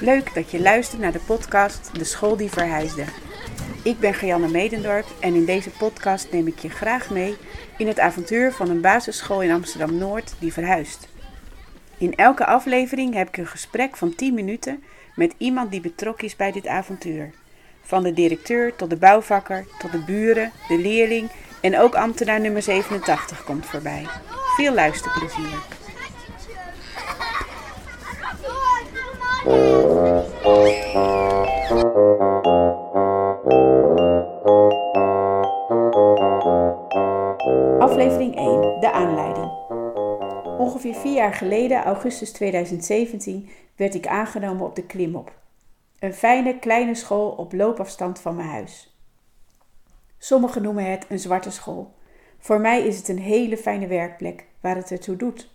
Leuk dat je luistert naar de podcast De School die Verhuisde. Ik ben Gianne Medendorp en in deze podcast neem ik je graag mee in het avontuur van een basisschool in Amsterdam Noord die verhuist. In elke aflevering heb ik een gesprek van 10 minuten met iemand die betrokken is bij dit avontuur. Van de directeur tot de bouwvakker, tot de buren, de leerling en ook ambtenaar nummer 87 komt voorbij. Veel luisterplezier. Aflevering 1. De aanleiding. Ongeveer vier jaar geleden, augustus 2017, werd ik aangenomen op de Klimop. Een fijne kleine school op loopafstand van mijn huis. Sommigen noemen het een zwarte school. Voor mij is het een hele fijne werkplek waar het ertoe doet.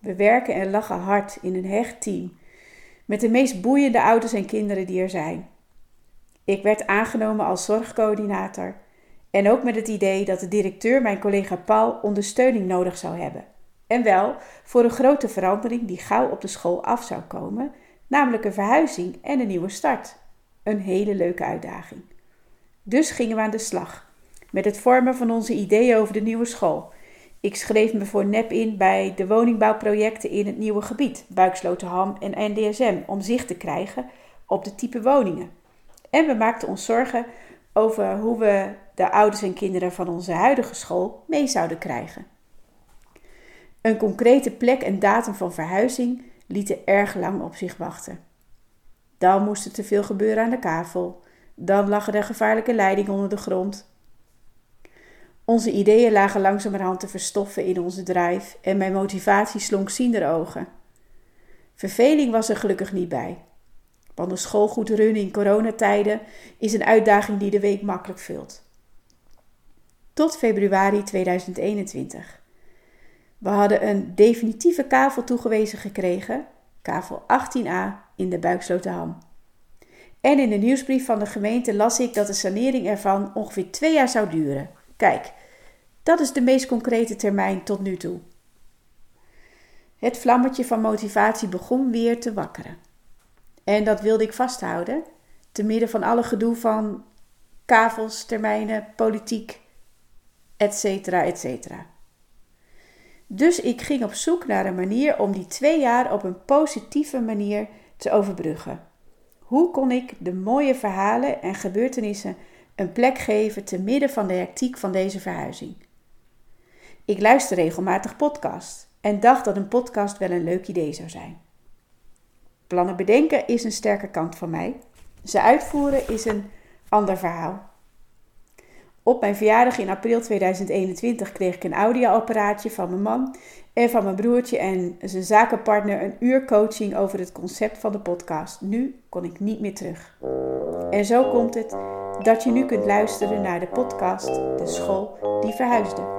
We werken en lachen hard in een hecht team met de meest boeiende ouders en kinderen die er zijn. Ik werd aangenomen als zorgcoördinator en ook met het idee dat de directeur, mijn collega Paul, ondersteuning nodig zou hebben. En wel voor een grote verandering die gauw op de school af zou komen, namelijk een verhuizing en een nieuwe start. Een hele leuke uitdaging. Dus gingen we aan de slag met het vormen van onze ideeën over de nieuwe school. Ik schreef me voor NEP in bij de woningbouwprojecten in het nieuwe gebied, Buiksloterham en NDSM, om zicht te krijgen op de type woningen. En we maakten ons zorgen over hoe we de ouders en kinderen van onze huidige school mee zouden krijgen. Een concrete plek en datum van verhuizing lieten erg lang op zich wachten. Dan moest er te veel gebeuren aan de kavel. Dan lag er gevaarlijke leiding onder de grond. Onze ideeën lagen langzamerhand te verstoffen in onze drijf en mijn motivatie slonk ziender ogen. Verveling was er gelukkig niet bij. Want een school goed runnen in coronatijden is een uitdaging die de week makkelijk vult. Tot februari 2021. We hadden een definitieve kavel toegewezen gekregen, kavel 18a in de Buiksloterham. En in de nieuwsbrief van de gemeente las ik dat de sanering ervan ongeveer twee jaar zou duren. Kijk, dat is de meest concrete termijn tot nu toe. Het vlammetje van motivatie begon weer te wakkeren. En dat wilde ik vasthouden, te midden van alle gedoe van kavels, termijnen, politiek, etc. etc. Dus ik ging op zoek naar een manier om die twee jaar op een positieve manier te overbruggen. Hoe kon ik de mooie verhalen en gebeurtenissen een plek geven te midden van de hectiek van deze verhuizing? Ik luister regelmatig podcasts en dacht dat een podcast wel een leuk idee zou zijn. Plannen bedenken is een sterke kant van mij. Ze uitvoeren is een ander verhaal. Op mijn verjaardag in april 2021 kreeg ik een audioapparaatje van mijn man en van mijn broertje en zijn zakenpartner een uur coaching over het concept van de podcast. Nu kon ik niet meer terug. En zo komt het dat je nu kunt luisteren naar de podcast De School die Verhuisde.